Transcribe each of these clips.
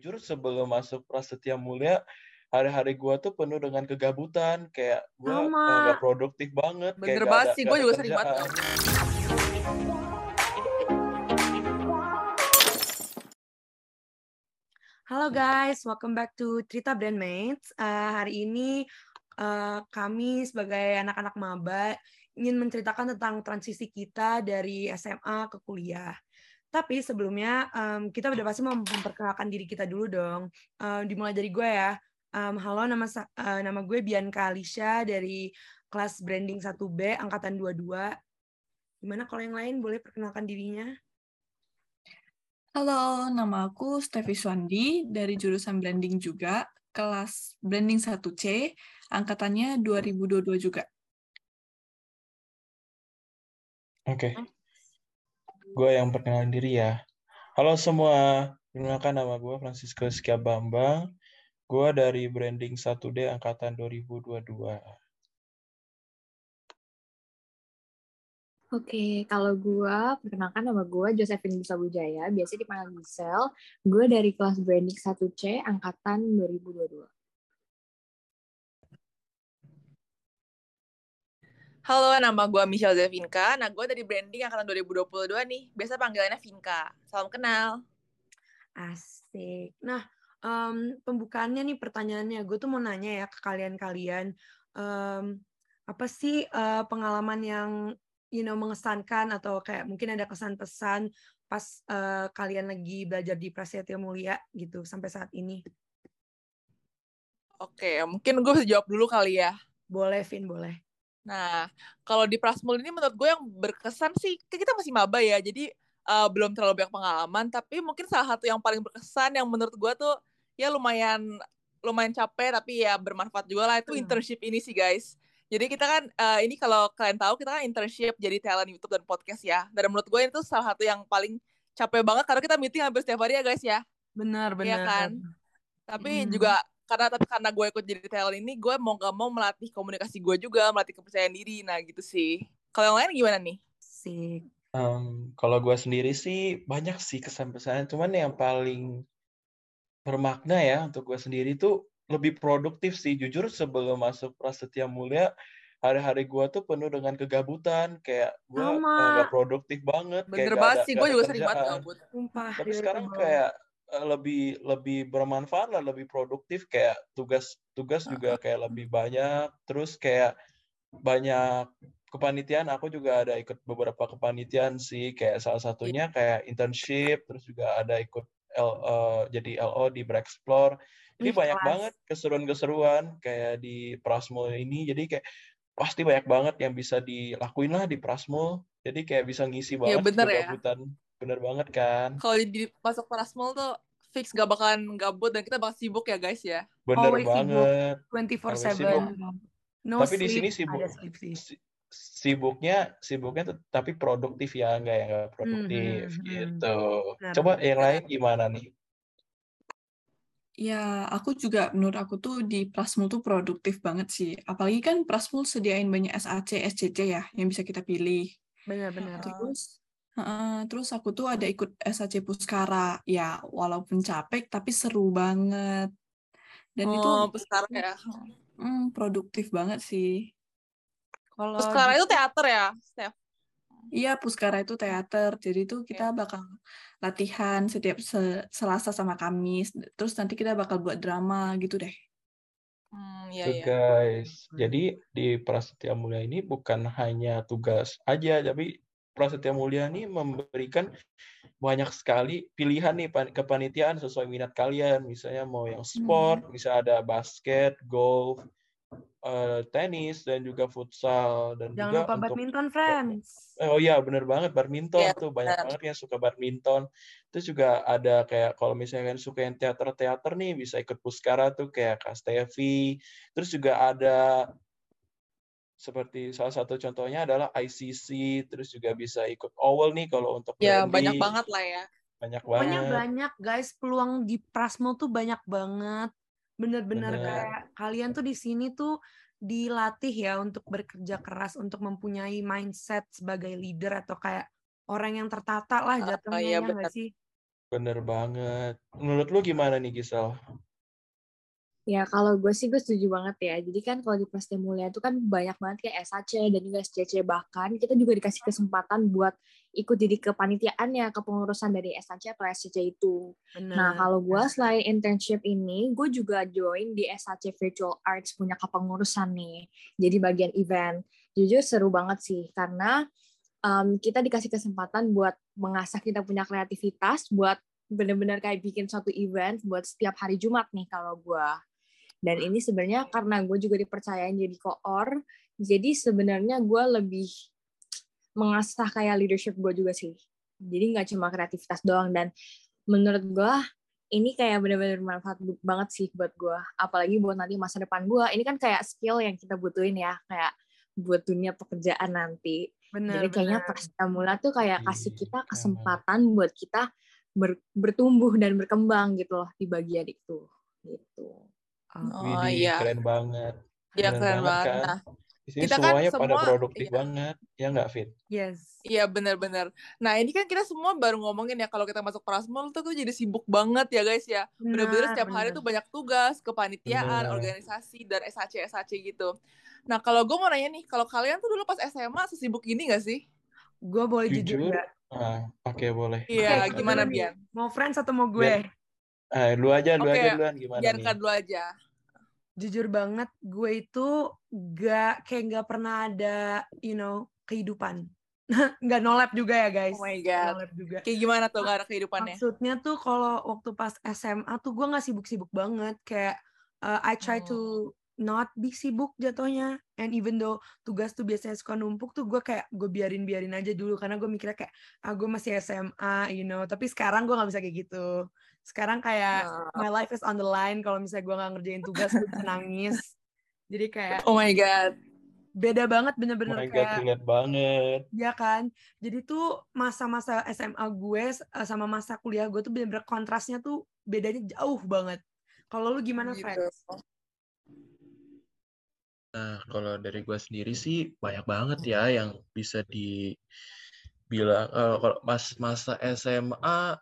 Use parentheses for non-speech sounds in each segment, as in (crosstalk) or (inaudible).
jujur sebelum masuk Prasetya Mulia hari-hari gue tuh penuh dengan kegabutan. Kayak gue nggak produktif banget. Bener kayak banget sih gue juga sering banget. Halo guys, welcome back to Trita Brandmates. Uh, hari ini uh, kami sebagai anak-anak maba ingin menceritakan tentang transisi kita dari SMA ke kuliah. Tapi sebelumnya um, kita udah pasti mau memperkenalkan diri kita dulu dong. Um, dimulai dari gue ya. Um, halo, nama uh, nama gue Bianca Alicia dari kelas branding 1B angkatan 22. Gimana kalau yang lain boleh perkenalkan dirinya? Halo, nama aku Stevi Swandi dari jurusan branding juga, kelas branding 1C, angkatannya 2022 juga. Oke. Okay. Gue yang perkenalan diri ya. Halo semua, perkenalkan nama gue Francisco Bambang. Gue dari branding 1D angkatan 2022. Oke, kalau gue, perkenalkan nama gue Josephine Bisa Bujaya, biasa dipanggil Giselle. Gue dari kelas branding 1C, angkatan 2022. Halo, nama gue Michelle Zevinka. Nah, gue dari branding angkatan 2022 nih. Biasa panggilannya Vinka. Salam kenal. Asik. Nah, um, pembukaannya nih pertanyaannya gue tuh mau nanya ya ke kalian-kalian um, apa sih uh, pengalaman yang you know mengesankan atau kayak mungkin ada kesan pesan pas uh, kalian lagi belajar di Prasetya Mulia gitu sampai saat ini Oke, mungkin gue bisa jawab dulu kali ya. Boleh, Vin, boleh. Nah, kalau di Prasmul ini menurut gue yang berkesan sih, kita masih maba ya, jadi uh, belum terlalu banyak pengalaman, tapi mungkin salah satu yang paling berkesan yang menurut gue tuh ya lumayan lumayan capek tapi ya bermanfaat juga lah itu hmm. internship ini sih guys. Jadi kita kan uh, ini kalau kalian tahu kita kan internship jadi talent YouTube dan podcast ya. Dan menurut gue itu salah satu yang paling capek banget karena kita meeting hampir setiap hari ya guys ya. Benar benar. Iya kan. Tapi hmm. juga karena tapi karena gue ikut jadi talent ini gue mau gak mau melatih komunikasi gue juga melatih kepercayaan diri. Nah gitu sih. Kalau yang lain gimana nih? Sih. Um, kalau gue sendiri sih banyak sih kesan-pesan, cuman yang paling bermakna ya untuk gue sendiri tuh lebih produktif sih. Jujur sebelum masuk Prasetya Mulia hari-hari gue tuh penuh dengan kegabutan. Kayak gue nggak produktif banget bener kayak banget sih gue juga sering banget gabut. Tapi sekarang kayak lebih lebih bermanfaat lah lebih produktif kayak tugas tugas juga kayak lebih banyak terus kayak banyak kepanitiaan aku juga ada ikut beberapa kepanitiaan sih kayak salah satunya kayak internship terus juga ada ikut L, uh, jadi LO di Brexplore. Ini banyak kelas. banget keseruan-keseruan kayak di Prasmul ini. Jadi kayak pasti banyak banget yang bisa dilakuin lah di Prasmul. Jadi kayak bisa ngisi iya, banget ya, bener kegabutan. Ya. Bener banget kan. Kalau di masuk Prasmul tuh fix gak bakalan gabut dan kita bakal sibuk ya guys ya. Bener Always banget. 24/7. No Tapi sleep, di sini sibuk. sibuknya sibuknya tapi produktif ya enggak ya enggak produktif mm -hmm. gitu. Benar, Coba yang lain gimana nih? Ya, aku juga menurut aku tuh di Prasmul tuh produktif banget sih. Apalagi kan Prasmul sediain banyak SAC, SCC ya yang bisa kita pilih. Benar-benar. Terus terus aku tuh ada ikut SAC Puskara. Ya, walaupun capek tapi seru banget. Dan oh, itu Puskara ya. Hmm, produktif banget sih. Kalau Puskara itu teater ya, Steph? Iya, Puskara itu teater. Jadi itu kita bakal latihan setiap Selasa sama Kamis. Terus nanti kita bakal buat drama gitu deh. Hmm, iya, iya. guys. Jadi di Prasetya Mulia ini bukan hanya tugas aja, tapi Prasetya Mulia ini memberikan banyak sekali pilihan nih kepanitiaan sesuai minat kalian. Misalnya mau yang sport, hmm. bisa ada basket, golf, uh, tenis dan juga futsal dan Jangan juga lupa untuk, badminton, friends. Oh iya, bener banget badminton yeah, tuh banyak banget yang suka badminton. Terus juga ada kayak kalau misalnya kan suka yang teater-teater nih bisa ikut puskara tuh kayak Kastevi. Terus juga ada seperti salah satu contohnya adalah ICC, terus juga bisa ikut OWL nih kalau untuk Ya, banyak banget lah ya. Banyak Pokoknya banget. banyak guys, peluang di Prasmo tuh banyak banget bener-bener kayak kalian tuh di sini tuh dilatih ya untuk bekerja keras untuk mempunyai mindset sebagai leader atau kayak orang yang tertata lah jatuhnya uh, uh, iya, ya nggak sih Bener banget. Menurut lu gimana nih Gisel? Ya kalau gue sih gue setuju banget ya. Jadi kan kalau di Presti Mulia itu kan banyak banget kayak SAC dan juga SCC bahkan kita juga dikasih kesempatan buat ikut jadi kepanitiaannya kepengurusan dari SAC atau SCC itu. Benar. Nah kalau gue selain internship ini gue juga join di SAC Virtual Arts punya kepengurusan nih. Jadi bagian event. Jujur seru banget sih karena um, kita dikasih kesempatan buat mengasah kita punya kreativitas buat benar-benar kayak bikin suatu event buat setiap hari Jumat nih kalau gue dan ini sebenarnya karena gue juga dipercayain jadi koor, jadi sebenarnya gue lebih mengasah kayak leadership gue juga sih. Jadi nggak cuma kreativitas doang dan menurut gue ini kayak bener-bener bermanfaat banget sih buat gue. Apalagi buat nanti masa depan gue. Ini kan kayak skill yang kita butuhin ya, kayak buat dunia pekerjaan nanti. Bener, Jadi kayaknya bener. Prasamula tuh kayak kasih Iya, kita bener. kesempatan buat kita ber- bertumbuh dan berkembang gitu loh di bagian itu. Gitu. Oh Widih, iya. keren banget. Iya keren banget. kan? Nah, Di sini kita kan semuanya pada semua- produktif iya. banget. Ya nggak, Fit? Yes. Iya benar-benar. Nah ini kan kita semua baru ngomongin ya kalau kita masuk Prasmul tuh tuh jadi sibuk banget ya guys ya. Bener-bener Benar, setiap hari benar. tuh banyak tugas, kepanitiaan, Bener. organisasi, dan SAC SAC gitu. Nah kalau gue mau nanya nih, kalau kalian tuh dulu pas SMA sesibuk gini gak sih? Gue boleh jujur, Jujur? nggak? Ah, oke boleh. Iya, Oke, gimana. Bian? Mau friends atau mau gue? Ah, lu aja, lu Oke, aja duluan gimana Biarkan nih? dulu aja. Jujur banget, gue itu gak kayak gak pernah ada, you know, kehidupan. (laughs) Nggak nolep juga ya guys. Oh my God. Nolep juga. Kayak gimana tuh gak ada kehidupannya? Maksudnya tuh kalau waktu pas SMA tuh gue nggak sibuk-sibuk banget. Kayak uh, I try to not be sibuk jatuhnya. And even though tugas tuh biasanya suka numpuk tuh gue kayak gue biarin-biarin aja dulu. Karena gue mikirnya kayak, ah gue masih SMA, you know. Tapi sekarang gue nggak bisa kayak gitu. Sekarang kayak Nah, my life is on the line. Kalau misalnya gue nggak ngerjain tugas, gue bisa nangis. Jadi kayak Oh my God. beda banget Oh bener-bener my God, kayak relate banget. Ya kan, jadi tuh masa-masa SMA gue eh, sama masa kuliah gue tuh bener-bener kontrasnya tuh bedanya jauh banat. Kalau lu gimana, Gitu. Fred? Nah, kalau dari gue sendiri sih banyak banget ya yang bisa dibilang eh, kalau pas masa SMA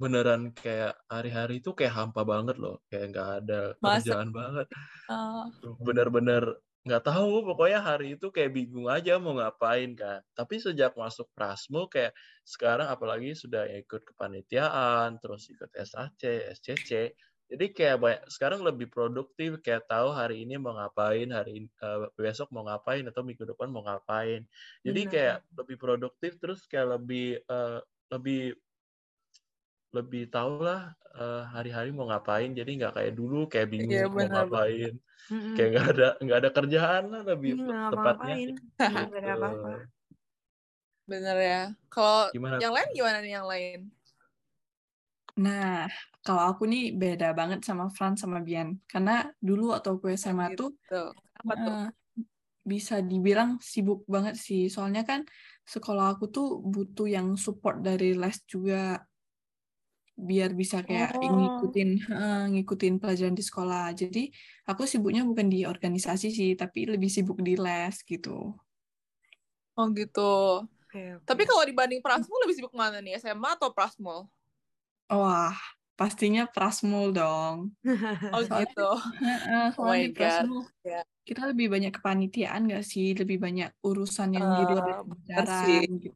beneran kayak hari-hari itu kayak hampa banget loh, kayak nggak ada Masa- kerjaan banget. Ah, Bener-bener nggak tahu, pokoknya hari itu kayak bingung aja mau ngapain kan. Tapi sejak masuk Prasmul kayak sekarang apalagi sudah ikut kepanitiaan, terus ikut SAC, SCC, jadi kayak banyak, sekarang lebih produktif kayak tahu hari ini mau ngapain hari ini- eh, besok mau ngapain atau minggu depan mau ngapain jadi Benar. kayak lebih produktif terus kayak lebih eh, lebih lebih tahu lah eh, hari-hari mau ngapain jadi nggak kayak dulu kayak bingung Iya, mau ngapain Mm-mm. kayak nggak ada nggak ada kerjaan lah lebih nggak tepatnya gitu. (laughs) Bener ya. Kalau yang lain gimana nih yang lain? Nah, kalau aku nih beda banget sama Fran sama Bian. Karena dulu atau gue SMA tuh Gitu. Apa tuh? eh, bisa dibilang sibuk banget sih. Soalnya kan sekolah aku tuh butuh yang support dari les juga biar bisa kayak Oh. ngikutin eh, ngikutin pelajaran di sekolah. Jadi aku sibuknya bukan di organisasi sih, tapi lebih sibuk di les gitu. Oh gitu. Oke, oke. Tapi kalau dibanding Prasmul lebih sibuk mana nih? SMA atau Prasmul? Wah, pastinya Prasmul dong. (laughs) Oh Soalnya- gitu. Heeh, Oh di. Prasmul Ya. kita lebih banyak kepanitiaan nggak sih? Lebih banyak urusan yang di luar pelajaran sih. gitu.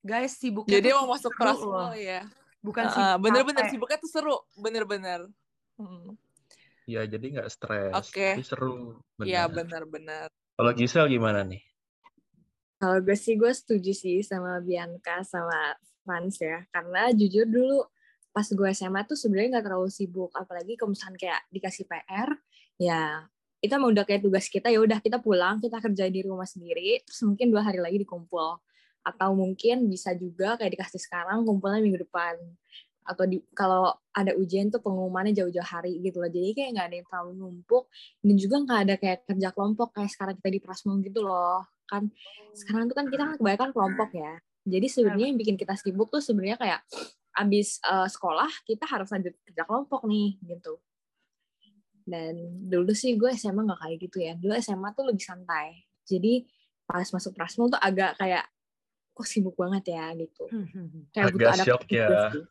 Guys, sibuknya Jadi emang masuk Prasmul loh. ya. Bukan Heeh, sibuk bener-bener sibuknya tuh seru. Bener-bener. Hmm. ya jadi nggak stres Oke. tapi seru Iya benar bener-bener. kalau Gisel gimana nih Kalau gue sih gue setuju sih sama Bianca sama Frans ya. Karena jujur dulu pas gue SMA tuh sebenarnya nggak terlalu sibuk. Apalagi kalau misalnya kayak dikasih PR, ya itu emang udah kayak tugas kita ya udah kita pulang kita kerja di rumah sendiri terus mungkin dua hari lagi dikumpul. Atau mungkin bisa juga kayak dikasih sekarang kumpulnya minggu depan. Atau di kalau ada ujian tuh pengumumannya jauh-jauh hari gitu loh. Jadi kayak nggak ada yang terlalu numpuk. Dan juga nggak ada kayak kerja kelompok kayak sekarang kita di Prasmul gitu loh. Kan sekarang tuh kan kita kan kebanyakan kelompok ya jadi sebenarnya yang bikin kita sibuk tuh sebenarnya kayak abis eh, sekolah kita harus lanjut kerja kelompok nih gitu dan dulu sih gue SMA nggak kayak gitu ya dulu SMA tuh lebih santai jadi pas masuk Prasmul tuh agak kayak kok sibuk banget ya gitu kayak butuh Agak adaptasi shock juga ya. sih.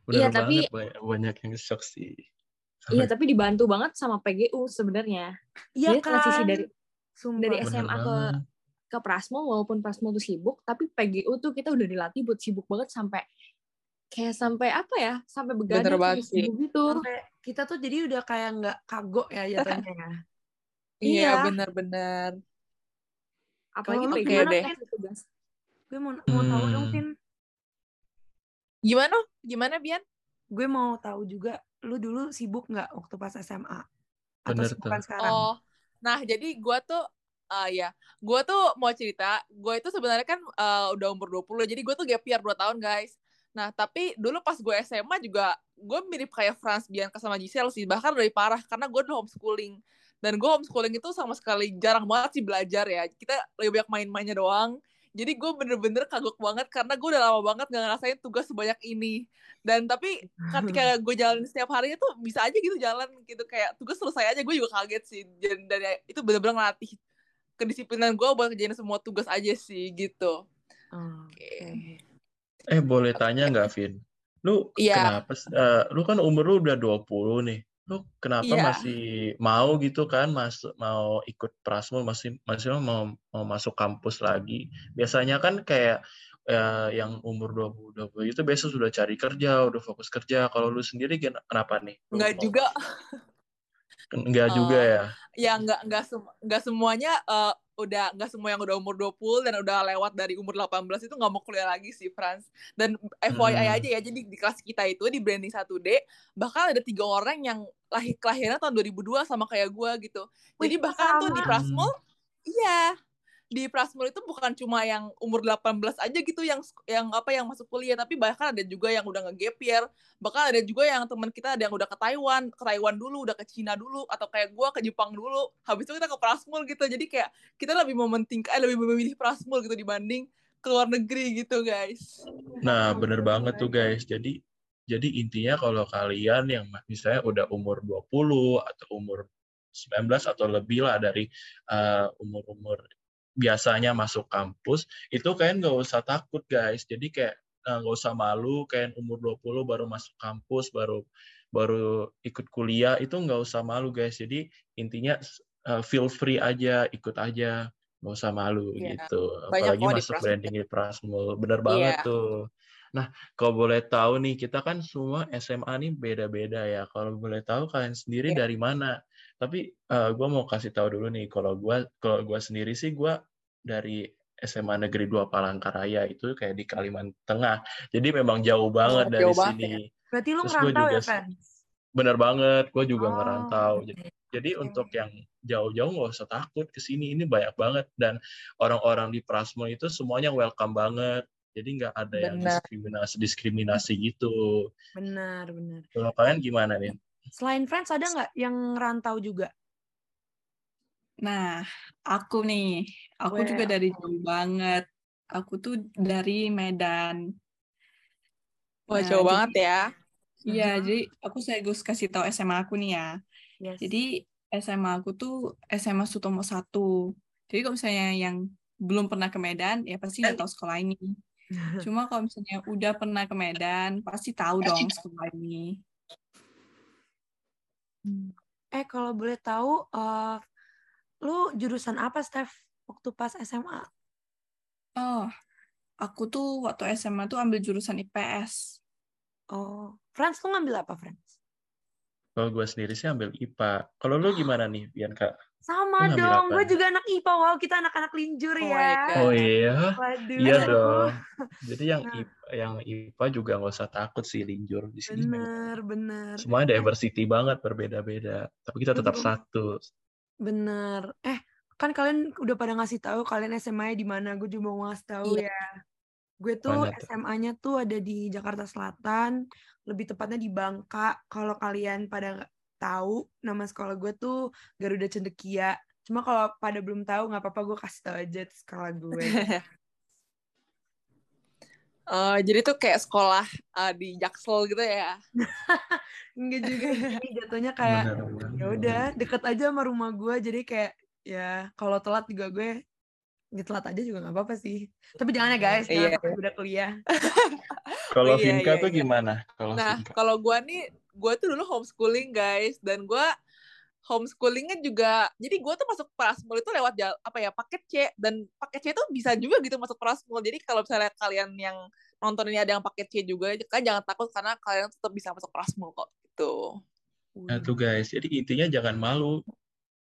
Bener Iya, banget tapi- banyak, banyak yang shock sih. Iya, tapi dibantu banget sama PGU sebenarnya. Iya Jadi transisi kan? dari Sumpah. dari Bener SMA ke banget. Ke Prasmo walaupun Prasmo tuh sibuk, tapi PGU tuh kita udah dilatih buat sibuk banget sampai kayak sampai apa ya? Sampai begadang banget sih. sibuk gitu. Sampai kita tuh jadi udah kayak nggak kagok ya jatuhnya ya. (laughs) Iya, Iya. benar-benar. Apalagi PGU gimana, deh. Tugas. Gue mau mau tahu dong, Hmm. Vin. Gimana? Gimana, Bian? Gue mau tahu juga lu dulu sibuk nggak waktu pas SMA? Atau Bener tuh. sekarang? Oh, nah jadi gua tuh ah ya, gua tuh mau cerita, gua itu sebenarnya kan eh, udah umur 20, jadi gua tuh gap year 2 tahun, guys. Nah, tapi dulu pas gue SMA juga gue mirip kayak Franz Bianca sama Giselle sih, bahkan lebih parah karena gue dulu homeschooling. Dan gue homeschooling itu sama sekali jarang banget sih belajar ya. Kita lebih banyak main-mainnya doang. Jadi gue bener-bener kagok banget karena gue udah lama banget gak ngerasain tugas sebanyak ini. Dan tapi ketika (laughs) gue jalan setiap harinya tuh bisa aja gitu jalan gitu kayak tugas selesai aja gue juga kaget sih dan, dan ya, itu bener-bener ngelatih kedisiplinan gue buat kerjain semua tugas aja sih gitu Oke. Eh boleh tanya nggak, Vin? Lu Iya. kenapa? eh, lu kan umur lu udah 20 nih. Lu kenapa Iya. masih mau gitu kan masuk mau ikut Prasmul masih masih mau mau masuk kampus lagi? Biasanya kan kayak eh, yang umur 20 20 itu biasa sudah cari kerja, udah fokus kerja. Kalau lu sendiri kenapa nih? Lu nggak mau juga masuk? Nggak juga Eh, ya. ya nggak nggak sem- nggak semuanya eh, udah nggak semua yang udah umur 20 dan udah lewat dari umur 18 itu nggak mau kuliah lagi sih Franz dan FYI Hmm. aja ya jadi di kelas kita itu di branding 1D bahkan ada tiga orang yang lahir kelahiran tahun 2002 sama kayak gue gitu jadi Wih, bahkan tuh di sama. Prasmul iya di Prasmul itu bukan cuma yang umur 18 aja gitu yang yang apa yang masuk kuliah tapi bahkan ada juga yang udah nge-gap year bahkan ada juga yang teman kita ada yang udah ke Taiwan ke Taiwan dulu udah ke Cina dulu atau kayak gue ke Jepang dulu habis itu kita ke Prasmul gitu. Jadi kayak kita lebih mementingkan eh, lebih memilih Prasmul gitu dibanding ke luar negeri gitu guys. Nah, bener banget tuh guys. Jadi jadi intinya kalau kalian yang misalnya udah umur 20 atau umur 19 atau lebih lah dari eh, umur-umur biasanya masuk kampus, itu kalian nggak usah takut guys. Jadi kayak eh, nggak usah malu kayak umur 20 baru masuk kampus, baru baru ikut kuliah, itu nggak usah malu guys. Jadi intinya eh, feel free aja, ikut aja. Nggak usah malu Iya. gitu. Banyak Apalagi di masuk Prasmul. branding di Prasmul. Bener banget Iya. tuh. Nah, kalau boleh tahu nih, kita kan semua SMA nih beda-beda ya. Kalau boleh tahu kalian sendiri Iya. dari mana? Tapi gue mau kasih tahu dulu nih, kalau gue kalau gua sendiri sih gue dari SMA Negeri 2 Palangkaraya itu kayak di Kalimantan Tengah. Jadi memang jauh banget dari jauh banget sini. Berarti lu Terus ngerantau juga ya, Fan? Bener banget, gue juga Oh, ngerantau. Jadi, Oke. untuk yang jauh-jauh nggak usah takut ke sini. Ini banyak banget dan orang-orang di Prasmo itu semuanya welcome banget. Jadi nggak ada yang Benar. diskriminasi diskriminasi gitu. Benar, benar. Kalau kalian gimana nih? Selain Friends ada nggak yang ngerantau juga? Nah, aku nih, aku juga Well. dari jauh banget. Aku tuh dari Medan. wah Nah, jauh jadi- banget ya Iya, Aha. jadi aku sekaligus kasih tahu SMA aku nih ya. Yes. Jadi SMA aku tuh SMA Sutomo 1. Jadi kalau misalnya yang belum pernah ke Medan, ya pasti nggak tahu sekolah ini. (laughs) Cuma kalau misalnya udah pernah ke Medan, pasti tahu dong sekolah ini. Eh kalau boleh tahu, eh lu jurusan apa, Steph? Waktu pas SMA? Oh, aku tuh waktu SMA tuh ambil jurusan IPS. Oh, Friends lu ngambil apa, Friends? Kalau gue sendiri sih ambil IPA. Kalau lu gimana nih, Bianca? Sama Lu dong, gue juga anak IPA. Wow, kita anak-anak linjur Oh ya. Oh iya, Waduh. iya dong. (laughs) Jadi yang Nah. IPA, yang IPA juga nggak usah takut sih linjur di sini. memang Bener, bener. Semuanya diversity banget, berbeda-beda. Tapi kita tetap Betul. satu. Bener. Eh, kan kalian udah pada ngasih tahu kalian SMA-nya di mana? Gue juga mau ngasih tahu Iya. ya. Gue tuh? SMA-nya tuh ada di Jakarta Selatan, lebih tepatnya di Bangka. Kalau kalian pada tahu, nama sekolah gue tuh Garuda Cendekia. Cuma kalau pada belum tahu, nggak apa-apa gue kasih tahu aja sekolah gue. (laughs) Eh, jadi tuh kayak sekolah eh, di Jaksel gitu ya (laughs) Enggak juga sih, jatuhnya kayak ya udah deket aja sama rumah gue. Jadi kayak ya kalau telat juga gue nggak telat aja juga nggak apa-apa sih. Tapi jangan ya guys, jangan Iya. udah kuliah. (laughs) Kalau Iya, Vinka iya, tuh iya. gimana? Kalau Nah, kalau gue nih, gue tuh dulu homeschooling guys, dan gue homeschoolingnya juga, jadi gue tuh masuk Prasmul itu lewat jal, apa ya paket C, dan paket C itu bisa juga gitu masuk Prasmul. Jadi kalau misalnya kalian yang nonton ini ada yang paket C juga, kan jangan takut karena kalian tetap bisa masuk Prasmul kok. Gitu. Nah tuh guys, jadi intinya jangan malu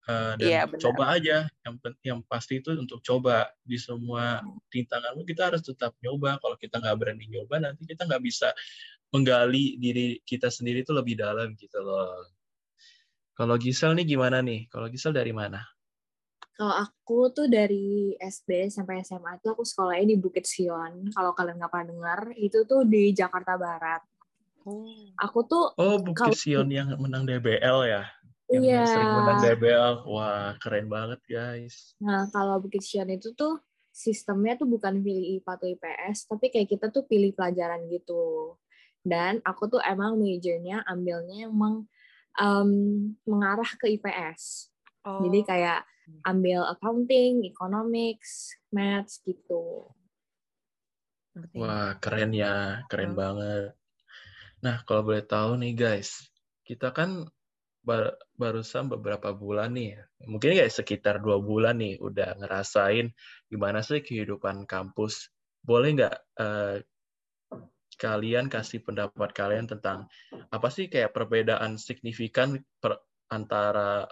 eh, dan Iya, benar. coba aja. Yang yang pasti itu untuk coba di semua rintanganmu kita harus tetap nyoba. Kalau kita nggak berani nyoba, nanti kita nggak bisa menggali diri kita sendiri itu lebih dalam gitu loh. Kalau Gisel nih gimana nih? Kalau Gisel dari mana? Kalau aku tuh dari SD sampai SMA tuh aku sekolahnya di Bukit Sion. Kalau kalian nggak pernah dengar, itu tuh di Jakarta Barat. Aku tuh Oh, Bukit Kalau- Sion yang menang DBL ya? Yang iya. sering menang DBL. Wah, keren banget guys. Nah, kalau Bukit Sion itu tuh sistemnya tuh bukan pilih IPA atau IPS, tapi kayak kita tuh pilih pelajaran gitu. Dan aku tuh emang majornya ambilnya emang em, mengarah ke IPS. Oh, Jadi kayak ambil accounting, economics, maths gitu. ngerti. Wah, keren ya, keren Hmm. banget. Nah, kalau boleh tahu nih guys, kita kan bar- barusan beberapa bulan nih, mungkin ya sekitar dua bulan nih, udah ngerasain gimana sih kehidupan kampus. Boleh nggak eh, kalian kasih pendapat kalian tentang apa sih kayak perbedaan signifikan per- antara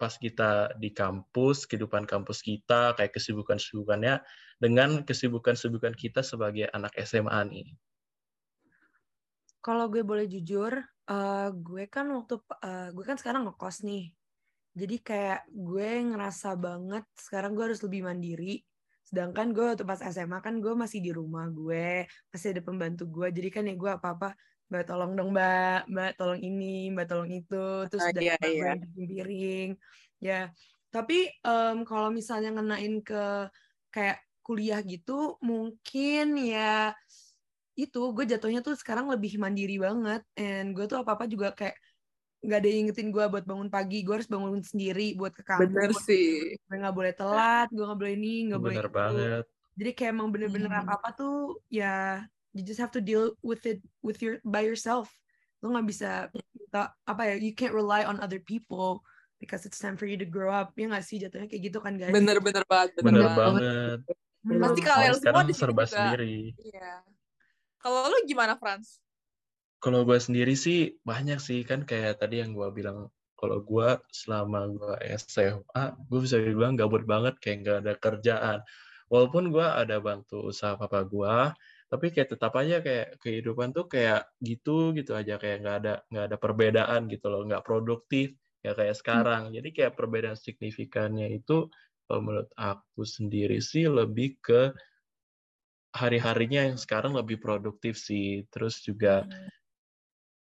pas kita di kampus, kehidupan kampus kita, kayak kesibukan-kesibukannya, dengan kesibukan-kesibukan kita sebagai anak SMA nih. Kalau gue boleh jujur, eh, gue kan waktu eh, gue kan sekarang ngekos nih. Jadi kayak gue ngerasa banget sekarang gue harus lebih mandiri. Sedangkan gue waktu pas SMA kan gue masih di rumah gue, masih ada pembantu gue. Jadi kan ya gue apa-apa, Mbak tolong dong Mbak, Mbak tolong ini, Mbak tolong itu. Terus Ah, udah iya, gue iya. cuci piring. Ya, tapi em, kalau misalnya ngenain ke kayak kuliah gitu, mungkin ya itu gue jatuhnya tuh sekarang lebih mandiri banget and gue tuh apa apa juga kayak nggak ada yang ingetin gue buat bangun pagi gue harus bangun sendiri buat ke kampus Bener sih. gue nggak boleh telat gue nggak boleh ini nggak boleh Bener itu banget. jadi kayak emang bener-bener Hmm. apa apa tuh ya you just have to deal with it with your by yourself lo nggak bisa minta apa ya you can't rely on other people because it's time for you to grow up ya nggak sih jatuhnya kayak gitu kan guys Bener-bener banget. Bener banget. banget. Menurut Pasti gue. kalian semua Sekarang di serba juga. sendiri. Iya. Kalau lu gimana, Franz? Kalau gue sendiri sih banyak sih. Kan kayak tadi yang gue bilang kalau gue selama gue SMA gue bisa bilang gabut banget kayak nggak ada kerjaan. Walaupun gue ada bantu usaha papa gue tapi kayak tetap aja kayak kehidupan tuh kayak gitu gitu aja. Kayak nggak ada nggak ada perbedaan gitu loh. Nggak produktif ya kayak sekarang. Jadi kayak perbedaan signifikannya itu kalau menurut aku sendiri sih lebih ke hari-harinya yang sekarang lebih produktif sih terus juga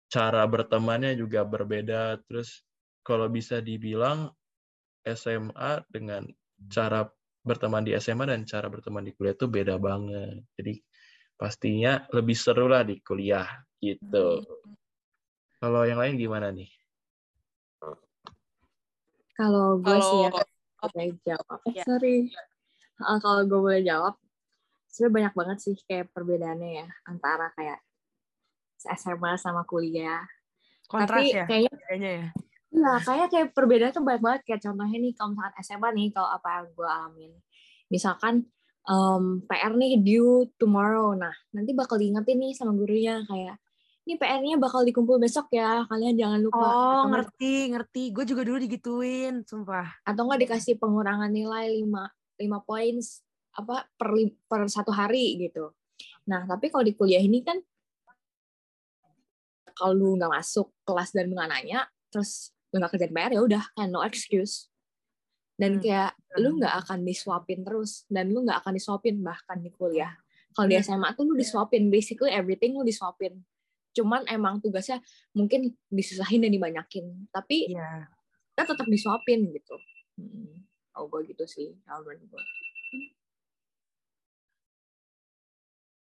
cara bertemannya juga berbeda. Terus kalau bisa dibilang SMA dengan cara berteman di SMA dan cara berteman di kuliah itu beda banget. Jadi pastinya lebih seru lah di kuliah gitu. Kalau yang lain gimana nih? Kalau gue sih ya, boleh jawab. Eh, Ya. sorry. Uh, kalau gue boleh jawab, sebenarnya banyak banget sih kayak perbedaannya ya antara kayak SMA sama kuliah. kontras Tapi ya kayaknya kayaknya ya Iya, kayak kayak perbedaan tuh banyak banget. Kayak contohnya nih, kalau misalkan SMA nih, kalau apa yang gue alamin. Misalkan em, PR nih due tomorrow. Nah, nanti bakal diingetin nih sama gurunya kayak, ini PR-nya bakal dikumpul besok ya, kalian jangan lupa. oh atau, ngerti ngerti gue juga dulu digituin sumpah atau nggak dikasih pengurangan nilai 5, 5 poin apa per, per satu hari gitu. Nah, tapi kalau di kuliah ini kan, kalau lu nggak masuk kelas dan nggak nanya, terus lu nggak kerjain PR ya udah kan no excuse dan Hmm, kayak betul. lu nggak akan disuapin terus dan lu nggak akan disuapin bahkan di kuliah kalau di Iya. SMA tuh lu disuapin basically everything lu disuapin cuman emang tugasnya mungkin disusahin dan dibanyakin tapi Iya. kita tetap disuapin gitu hmm. oh gue gitu sih kalau gue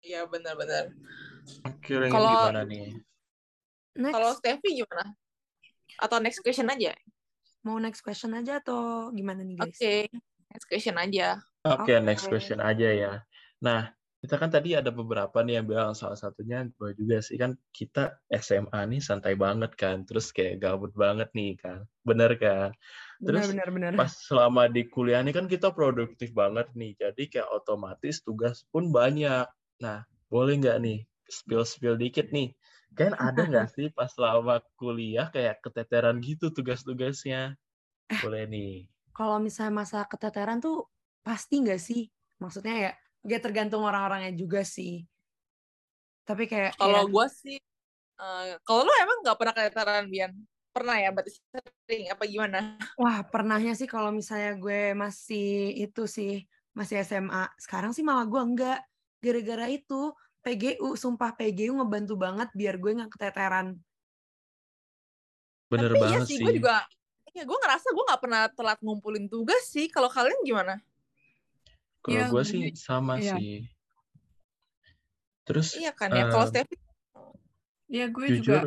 Iya benar-benar. Kira Kalau- gimana nih? next Kalau Steffi gimana? Atau next question aja? mau next question aja atau gimana nih Oke, guys next question aja. Oke, Oke. next question aja ya. Nah, kita kan tadi ada beberapa nih yang bilang salah satunya gue juga sih kan kita SMA nih santai banget kan terus kayak gabut banget nih kan bener kan terus benar, benar, benar. pas selama di kuliah nih kan kita produktif banget nih jadi kayak otomatis tugas pun banyak nah boleh nggak nih spill spill dikit nih kan ada nggak sih pas selama kuliah kayak keteteran gitu tugas-tugasnya boleh nih Kalau misalnya masa keteteran tuh pasti nggak sih? Maksudnya ya, ya tergantung orang-orangnya juga sih. Tapi kayak Kalau ya, gue sih, eh, kalau lu emang nggak pernah keteteran Bian? Pernah ya, berarti sering apa gimana? wah pernahnya sih kalau misalnya gue masih itu sih masih SMA. Sekarang sih malah gue enggak. Gara-gara itu PGU, sumpah PGU ngebantu banget biar gue nggak keteteran. bener Tapi iya banget sih, sih gue juga, ya gue ngerasa gue nggak pernah telat ngumpulin tugas sih. Kalau kalian gimana? kalau Iya, gue sih sama iya. sih terus Iya kan ya. Kalau eh, Steffi, Ya gue jujur juga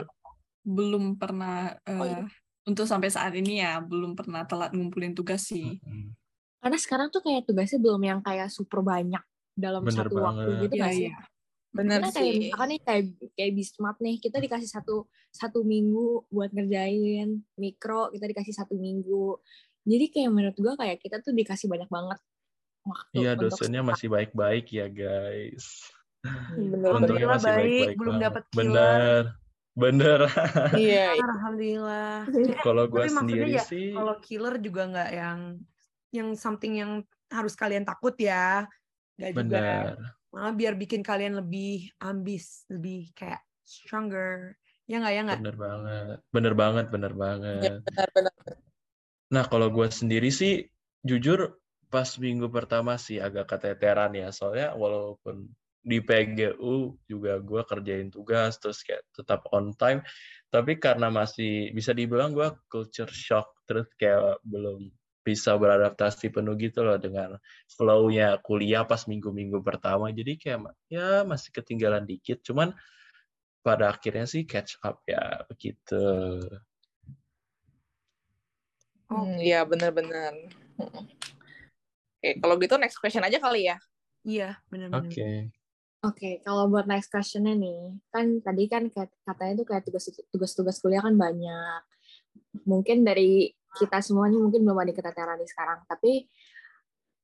belum pernah Oh, iya. eh, untuk sampai saat ini ya belum pernah telat ngumpulin tugas sih. mm, Karena sekarang tuh kayak tugasnya belum yang kayak super banyak dalam Bener satu waktu banget. gitu Iya nggak sih? iya. bener Karena kayak sih. misalkan nih kayak kayak Bismart nih, kita dikasih satu satu minggu buat ngerjain mikro, kita dikasih satu minggu. Jadi kayak menurut gua kayak kita tuh dikasih banyak banget waktu Iya dosennya stuck. masih baik-baik ya guys. Bener Untungnya masih baik, baik-baik belum killer. Bener, bener. Iya, iya. Alhamdulillah. (laughs) Kalau gue maksudnya sendiri ya, sih, Kalau killer juga nggak yang yang something yang harus kalian takut ya. Nggak juga. bener, Malah biar bikin kalian lebih ambis, lebih kayak stronger. Ya nggak ya nggak? bener banget, bener banget, bener banget. benar, benar. Nah kalau gue sendiri sih, jujur pas minggu pertama sih agak keteteran ya, soalnya walaupun di PGU juga gue kerjain tugas terus kayak tetap on time, tapi karena masih bisa dibilang gue culture shock terus kayak belum bisa beradaptasi penuh gitu loh dengan flow-nya kuliah pas minggu-minggu pertama. Jadi kayak ya masih ketinggalan dikit, cuman pada akhirnya sih catch up ya begitu. Oh. Hmm, Iya, benar-benar. Hmm. Oke, kalau gitu next question aja kali ya. Iya, benar-benar. Oke. Oke, kalau buat next questionnya nih, kan tadi kan kat- katanya tuh kayak tugas- tugas-tugas kuliah kan banyak. Mungkin dari kita semuanya mungkin belum ada keteteran nih sekarang, tapi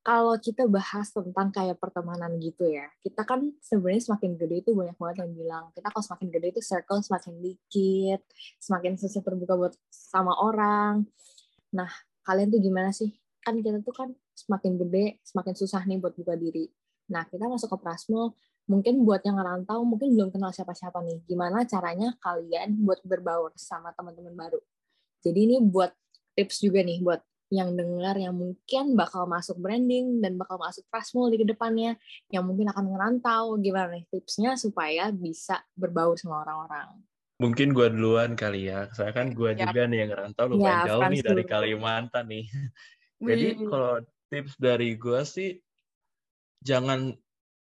kalau kita bahas tentang kayak pertemanan gitu ya, kita kan sebenarnya semakin gede itu banyak banget yang bilang, kita kalau semakin gede itu circle semakin dikit, semakin susah terbuka buat sama orang. Nah, kalian tuh gimana sih? Kan kita tuh kan semakin gede, semakin susah nih buat buka diri. Nah, kita masuk ke Prasmul, mungkin buat yang ngerantau mungkin belum kenal siapa-siapa nih. Gimana caranya kalian buat berbaur sama teman-teman baru? Jadi ini buat tips juga nih buat yang dengar yang mungkin bakal masuk branding dan bakal masuk Prasmul di ke depannya, yang mungkin akan ngerantau. Gimana nih tipsnya supaya bisa berbaur sama orang-orang? Mungkin gue duluan kali ya. Saya kan gue Yap. juga nih yang ngerantau lumayan Ya, jauh nih dari. Kalimantan nih. Jadi Wih. kalau tips dari gue sih jangan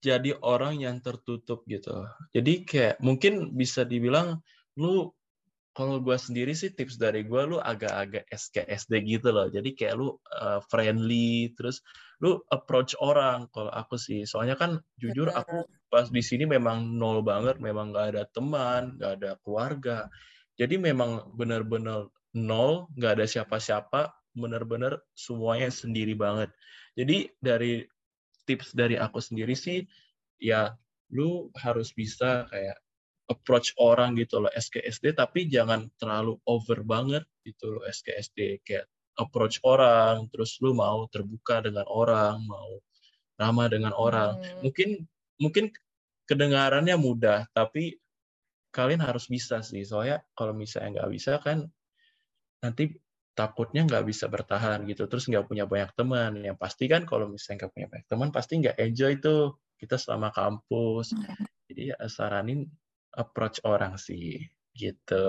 jadi orang yang tertutup gitu. Jadi kayak mungkin bisa dibilang lu kalau gue sendiri sih tips dari gue lu agak-agak SKSD gitu loh. Jadi kayak lu uh, friendly terus lu approach orang kalau aku sih. Soalnya kan jujur aku pas di sini memang nol banget, memang nggak ada teman, nggak ada keluarga. Jadi memang benar-benar nol, nggak ada siapa-siapa, benar-benar semuanya sendiri banget. Jadi dari tips dari aku sendiri sih, ya lu harus bisa kayak approach orang gitu loh SKSD, tapi jangan terlalu over banget gitu loh SKSD. Kayak approach orang, terus lu mau terbuka dengan orang, mau ramah dengan orang. Hmm. Mungkin mungkin kedengarannya mudah, tapi kalian harus bisa sih. Soalnya kalau misalnya nggak bisa kan nanti takutnya nggak bisa bertahan gitu. Terus nggak punya banyak teman. Yang pasti kan kalau misalnya nggak punya banyak teman, pasti nggak enjoy tuh kita selama kampus. Jadi ya saranin approach orang sih gitu.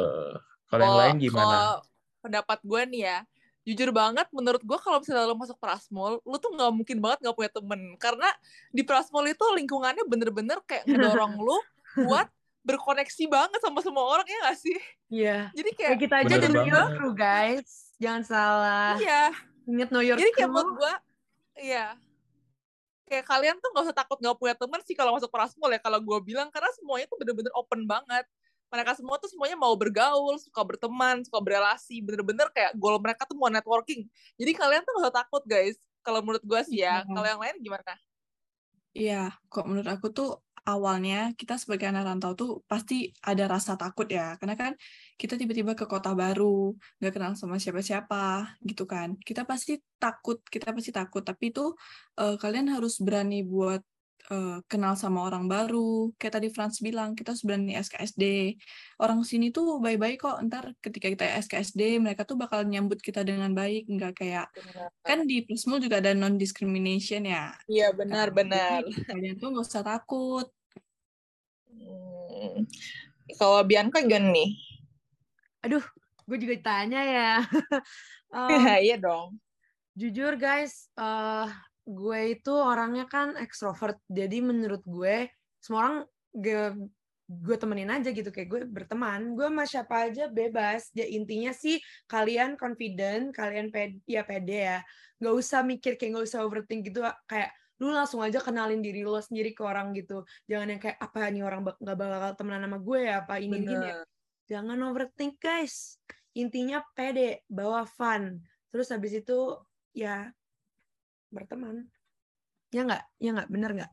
Kalau yang lain gimana? Pendapat gue nih ya, jujur banget menurut gue kalau misalnya lo masuk Prasmul, lo tuh nggak mungkin banget nggak punya temen. Karena di Prasmul itu lingkungannya bener-bener kayak ngedorong lo (laughs) buat berkoneksi banget sama semua orang ya gak sih? Iya. Jadi Kayak kayak, kita aja jadi your crew, guys. Jangan salah. iya. Ingat know your Jadi kayak menurut gue, iya. Kayak kalian tuh nggak usah takut nggak punya teman sih kalau masuk Prasmul ya kalau gue bilang karena semuanya tuh bener-bener open banget. Mereka semua tuh semuanya mau bergaul suka berteman suka berrelasi bener-bener kayak goal mereka tuh mau networking. Jadi kalian tuh gak usah takut guys. Kalau menurut gue sih ya Iya. kalau yang lain gimana? Iya, kok menurut aku tuh awalnya kita sebagai anak rantau tuh pasti ada rasa takut ya, karena kan kita tiba-tiba ke kota baru, nggak kenal sama siapa-siapa, gitu kan. Kita pasti takut, kita pasti takut, tapi itu eh, kalian harus berani buat eh, kenal sama orang baru. Kayak tadi Franz bilang, kita harus berani SKSD. Orang sini tuh baik-baik kok, ntar ketika kita SKSD, mereka tuh bakal nyambut kita dengan baik, nggak kayak, kan di Prismul juga ada non-discrimination ya, iya Kan, benar-benar jadi kalian tuh nggak usah takut. Hmm. kalau Bianca gimana nih Aduh, gue juga tanya ya. (laughs) Em, iya dong jujur guys, eh gue itu orangnya kan ekstrovert. Jadi menurut gue, semua orang gue, gue temenin aja gitu. Kayak gue berteman. Gue sama siapa aja bebas. Ya intinya sih kalian confident, kalian pede, ya pede ya. Gak usah mikir kayak gak usah overthink gitu. Kayak lu langsung aja kenalin diri lo sendiri ke orang gitu. Jangan yang kayak apa nih orang bak gak bakal temenan sama gue ya, apa ini gini ya. Jangan overthink guys. Intinya pede, bawa fun. Terus habis itu ya berteman. Ya nggak? Ya nggak? Bener nggak?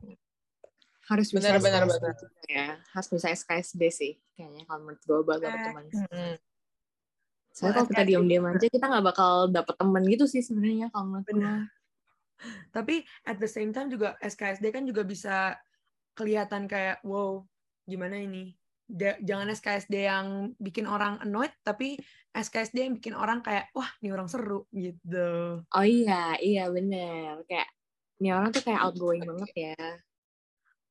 harus bisa Benar, benar, benar. ya harus bisa SKSD sih kayaknya kalau menurut gue buat dapet Eh, teman Hmm. soalnya kalau kita diam-diam aja kita nggak bakal dapet teman gitu sih sebenarnya kalau menurut gue. Tapi at the same time juga SKSD kan juga bisa kelihatan kayak wow gimana ini. Da- jangan SKSD yang bikin orang annoyed, tapi SKSD yang bikin orang kayak wah ini orang seru gitu. oh iya iya bener kayak ini orang tuh kayak outgoing banget ya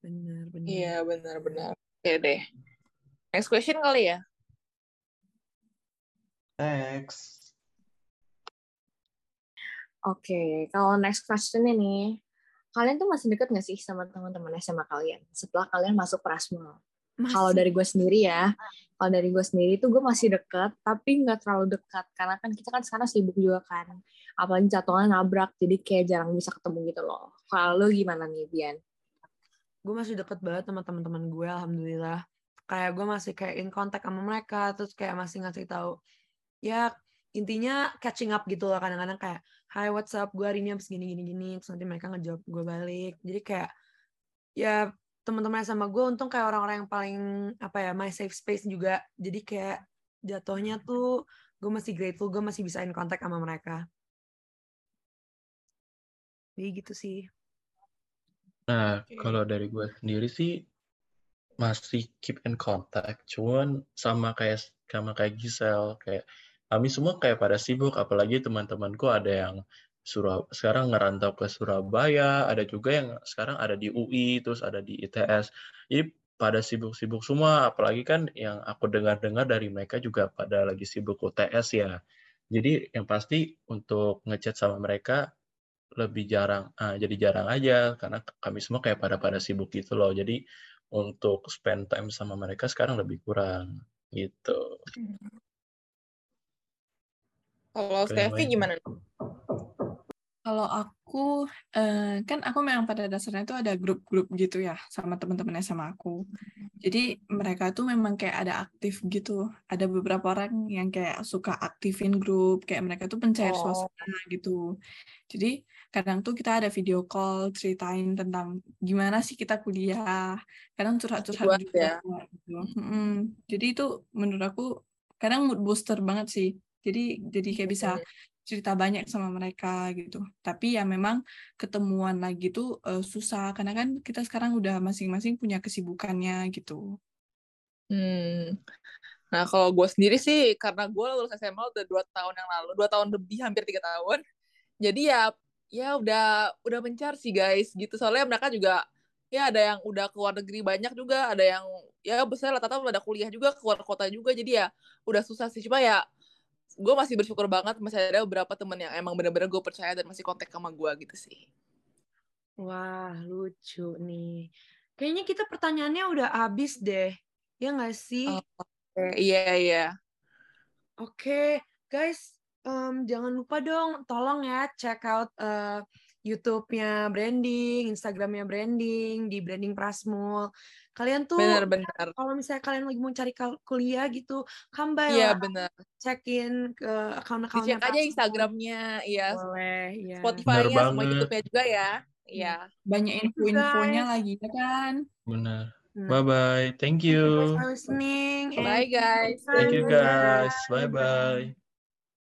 Bener bener. iya benar-benar oke deh next question kali ya Next. Oke, kalau next question ini, kalian tuh masih deket nggak sih sama teman-teman SMA kalian setelah kalian masuk Prasmul? Masih. Kalau dari gue sendiri ya, kalau dari gue sendiri tuh gue masih deket, tapi nggak terlalu dekat karena kan kita kan sekarang sibuk juga kan, apalagi jadwalnya nabrak, jadi kayak jarang bisa ketemu gitu loh. Kalau gimana nih, Bian? gue masih deket banget sama teman-teman gue alhamdulillah. Kayak gue masih kayak in contact sama mereka terus kayak masih ngasih tahu. Ya intinya catching up gitu loh kadang-kadang kayak hi what's up? Gue hari ini habis gini gini gini. Terus nanti mereka ngejawab gue balik. Jadi kayak ya teman-teman sama gue untung kayak orang-orang yang paling apa ya my safe space juga. Jadi kayak jatuhnya tuh gue masih grateful gue masih bisa in contact sama mereka. Jadi gitu sih. Nah, kalau dari gue sendiri sih masih keep in contact, cuman sama kayak sama kayak Gisel, kayak kami semua kayak pada sibuk, apalagi teman-temanku ada yang Surab sekarang ngerantau ke Surabaya, ada juga yang sekarang ada di UI, terus ada di ITS. Jadi pada sibuk-sibuk semua, apalagi kan yang aku dengar-dengar dari mereka juga pada lagi sibuk UTS ya. Jadi yang pasti untuk ngechat sama mereka lebih jarang, ah, jadi jarang aja karena kami semua kayak pada pada sibuk gitu loh. Jadi untuk spend time sama mereka sekarang lebih kurang gitu. kalau Steffi lain. gimana? Kalau aku, eh, kan aku memang pada dasarnya itu ada grup-grup gitu ya sama teman-teman sama aku. Jadi mereka tuh memang kayak ada aktif gitu. Ada beberapa orang yang kayak suka aktifin grup, kayak mereka tuh pencair Oh. suasana gitu. Jadi kadang tuh kita ada video call ceritain tentang gimana sih kita kuliah. Kadang curhat-curhat juga ya. gitu. Mm-mm. Jadi itu menurut aku kadang mood booster banget sih. Jadi jadi kayak bisa cerita banyak sama mereka gitu. Tapi ya memang ketemuan lagi tuh eh, susah karena kan kita sekarang udah masing-masing punya kesibukannya gitu. Hmm. Nah, kalau gue sendiri sih, karena gue lulus SMA udah dua tahun yang lalu, dua tahun lebih, hampir tiga tahun. Jadi ya, ya udah udah mencar sih guys, gitu. Soalnya mereka juga, ya ada yang udah keluar negeri banyak juga, ada yang ya besar rata-rata udah kuliah juga, keluar kota juga. Jadi ya udah susah sih. Cuma ya, gue masih bersyukur banget masih ada beberapa temen yang emang bener-bener gue percaya dan masih kontak sama gue gitu sih. Wah, lucu nih. Kayaknya kita pertanyaannya udah habis deh. Ya nggak sih? Oh. Iya, iya. Oke, guys, em, jangan lupa dong, tolong ya check out eh, YouTube-nya branding, Instagram-nya branding, di branding Prasmul. Kalian tuh Benar-benar. kalau misalnya kalian lagi mau cari kuliah gitu, come by Iya benar. check-in ke account-accountnya Dicek aja. Instagramnya, iya. Boleh, iya. Spotify-nya sama banget. YouTube-nya juga ya. Iya. Banyak Thank you, info-infonya lagi ya kan. Benar. Nah, Bye bye. Thank Thank you guys you. for listening. and Bye guys. Thank you guys. Bye bye.